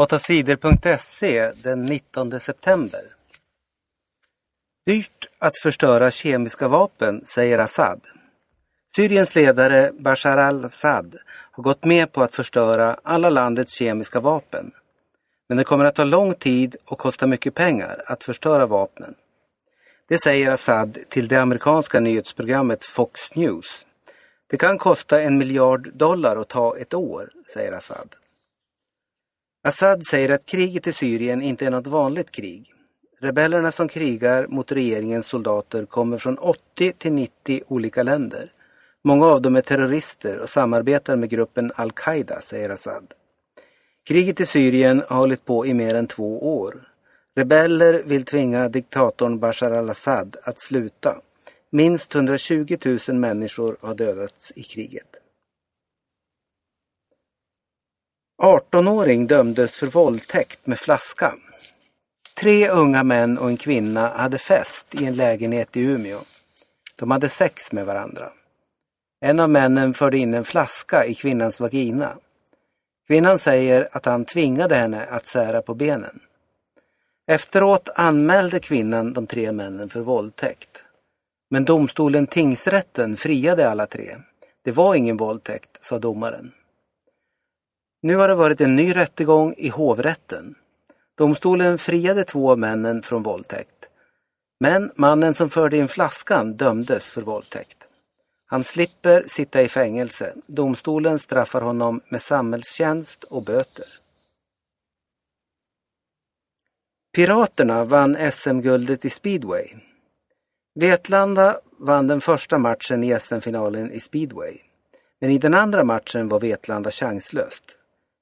8sidor.se den 19 september. Dyrt att förstöra kemiska vapen, säger Assad. Syriens ledare Bashar al-Assad har gått med på att förstöra alla landets kemiska vapen. Men det kommer att ta lång tid och kosta mycket pengar att förstöra vapnen. Det säger Assad till det amerikanska nyhetsprogrammet Fox News. Det kan kosta en miljard dollar och ta ett år, säger Assad. Assad säger att kriget i Syrien inte är något vanligt krig. Rebellerna som krigar mot regeringens soldater kommer från 80 till 90 olika länder. Många av dem är terrorister och samarbetar med gruppen al-Qaida, säger Assad. Kriget i Syrien har hållit på i mer än två år. Rebeller vill tvinga diktatorn Bashar al-Assad att sluta. Minst 120 000 människor har dödats i kriget. 18-åring dömdes för våldtäkt med flaska. Tre unga män och en kvinna hade fest i en lägenhet i Umeå. De hade sex med varandra. En av männen förde in en flaska i kvinnans vagina. Kvinnan säger att han tvingade henne att sära på benen. Efteråt anmälde kvinnan de tre männen för våldtäkt. Men domstolen tingsrätten friade alla tre. Det var ingen våldtäkt, sa domaren. Nu har det varit en ny rättegång i hovrätten. Domstolen friade två av männen från våldtäkt. Men mannen som förde in flaskan dömdes för våldtäkt. Han slipper sitta i fängelse. Domstolen straffar honom med samhällstjänst och böter. Piraterna vann SM-guldet i speedway. Vetlanda vann den första matchen i SM-finalen i speedway. Men i den andra matchen var Vetlanda chanslöst.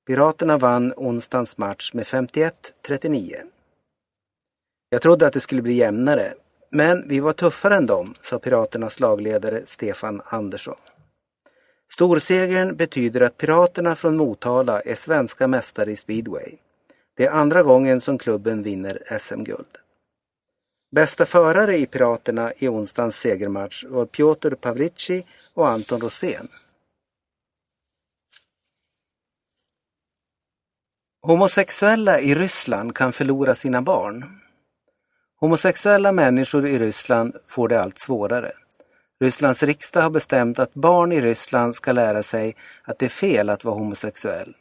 Piraterna vann onsdagens match med 51-39. Jag trodde att det skulle bli jämnare, men vi var tuffare än dem, sa Piraternas lagledare Stefan Andersson. Storsegern betyder att Piraterna från Motala är svenska mästare i speedway. Det är andra gången som klubben vinner SM-guld. Bästa förare i Piraterna i onsdagens segermatch var Piotr Pavlici och Anton Rosén. Homosexuella i Ryssland kan förlora sina barn. Homosexuella människor i Ryssland får det allt svårare. Rysslands riksdag har bestämt att barn i Ryssland ska lära sig att det är fel att vara homosexuell.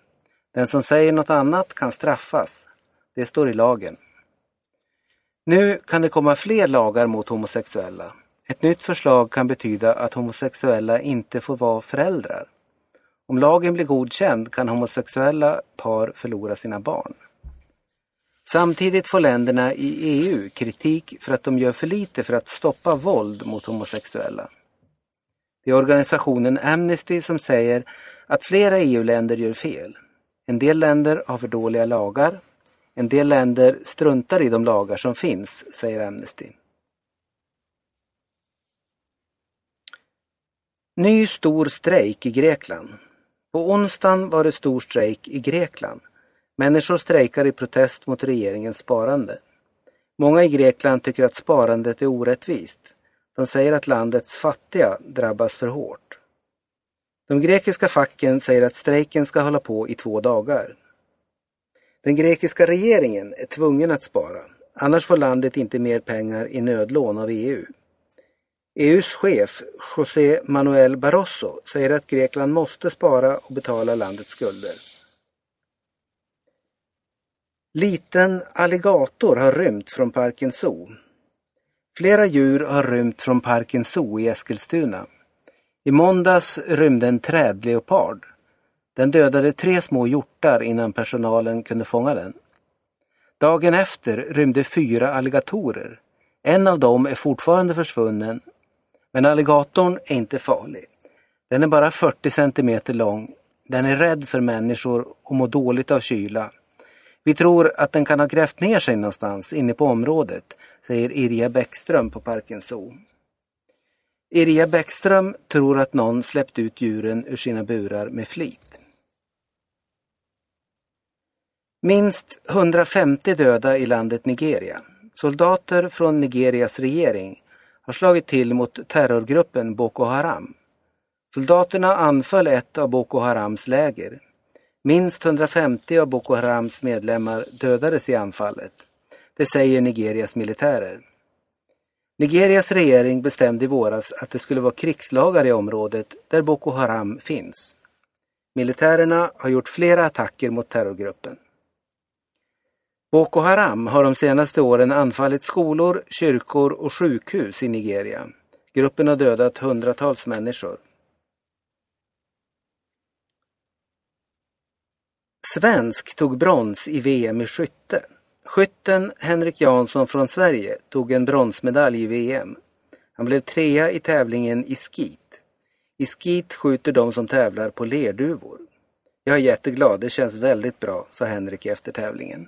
Den som säger något annat kan straffas. Det står i lagen. Nu kan det komma fler lagar mot homosexuella. Ett nytt förslag kan betyda att homosexuella inte får vara föräldrar. Om lagen blir godkänd kan homosexuella par förlora sina barn. Samtidigt får länderna i EU kritik för att de gör för lite för att stoppa våld mot homosexuella. Det är organisationen Amnesty som säger att flera EU-länder gör fel. En del länder har för dåliga lagar. En del länder struntar i de lagar som finns, säger Amnesty. Ny stor strejk i Grekland. På onsdagen var det stor strejk i Grekland. Människor strejkar i protest mot regeringens sparande. Många i Grekland tycker att sparandet är orättvist. De säger att landets fattiga drabbas för hårt. De grekiska facken säger att strejken ska hålla på i två dagar. Den grekiska regeringen är tvungen att spara, annars får landet inte mer pengar i nödlån av EU. EUs chef José Manuel Barroso säger att Grekland måste spara och betala landets skulder. Liten alligator har rymt från parken Zoo. Flera djur har rymt från parken Zoo i Eskilstuna. I måndags rymde en trädleopard. Den dödade tre små hjortar innan personalen kunde fånga den. Dagen efter rymde fyra alligatorer. En av dem är fortfarande försvunnen men alligatorn är inte farlig. Den är bara 40 centimeter lång. Den är rädd för människor och mår dåligt av kyla. Vi tror att den kan ha grävt ner sig någonstans inne på området, säger Irja Bäckström på Parken Zoo. Irja Bäckström tror att någon släppt ut djuren ur sina burar med flit. Minst 150 döda i landet Nigeria. Soldater från Nigerias regering har slagit till mot terrorgruppen Boko Haram. Soldaterna anföll ett av Boko Harams läger. Minst 150 av Boko Harams medlemmar dödades i anfallet. Det säger Nigerias militärer. Nigerias regering bestämde i våras att det skulle vara krigslagar i området där Boko Haram finns. Militärerna har gjort flera attacker mot terrorgruppen. Boko Haram har de senaste åren anfallit skolor, kyrkor och sjukhus i Nigeria. Gruppen har dödat hundratals människor. Svensk tog brons i VM i skytte. Skytten Henrik Jansson från Sverige tog en bronsmedalj i VM. Han blev trea i tävlingen i skit. I skit skjuter de som tävlar på lerduvor. Jag är jätteglad, det känns väldigt bra, sa Henrik efter tävlingen.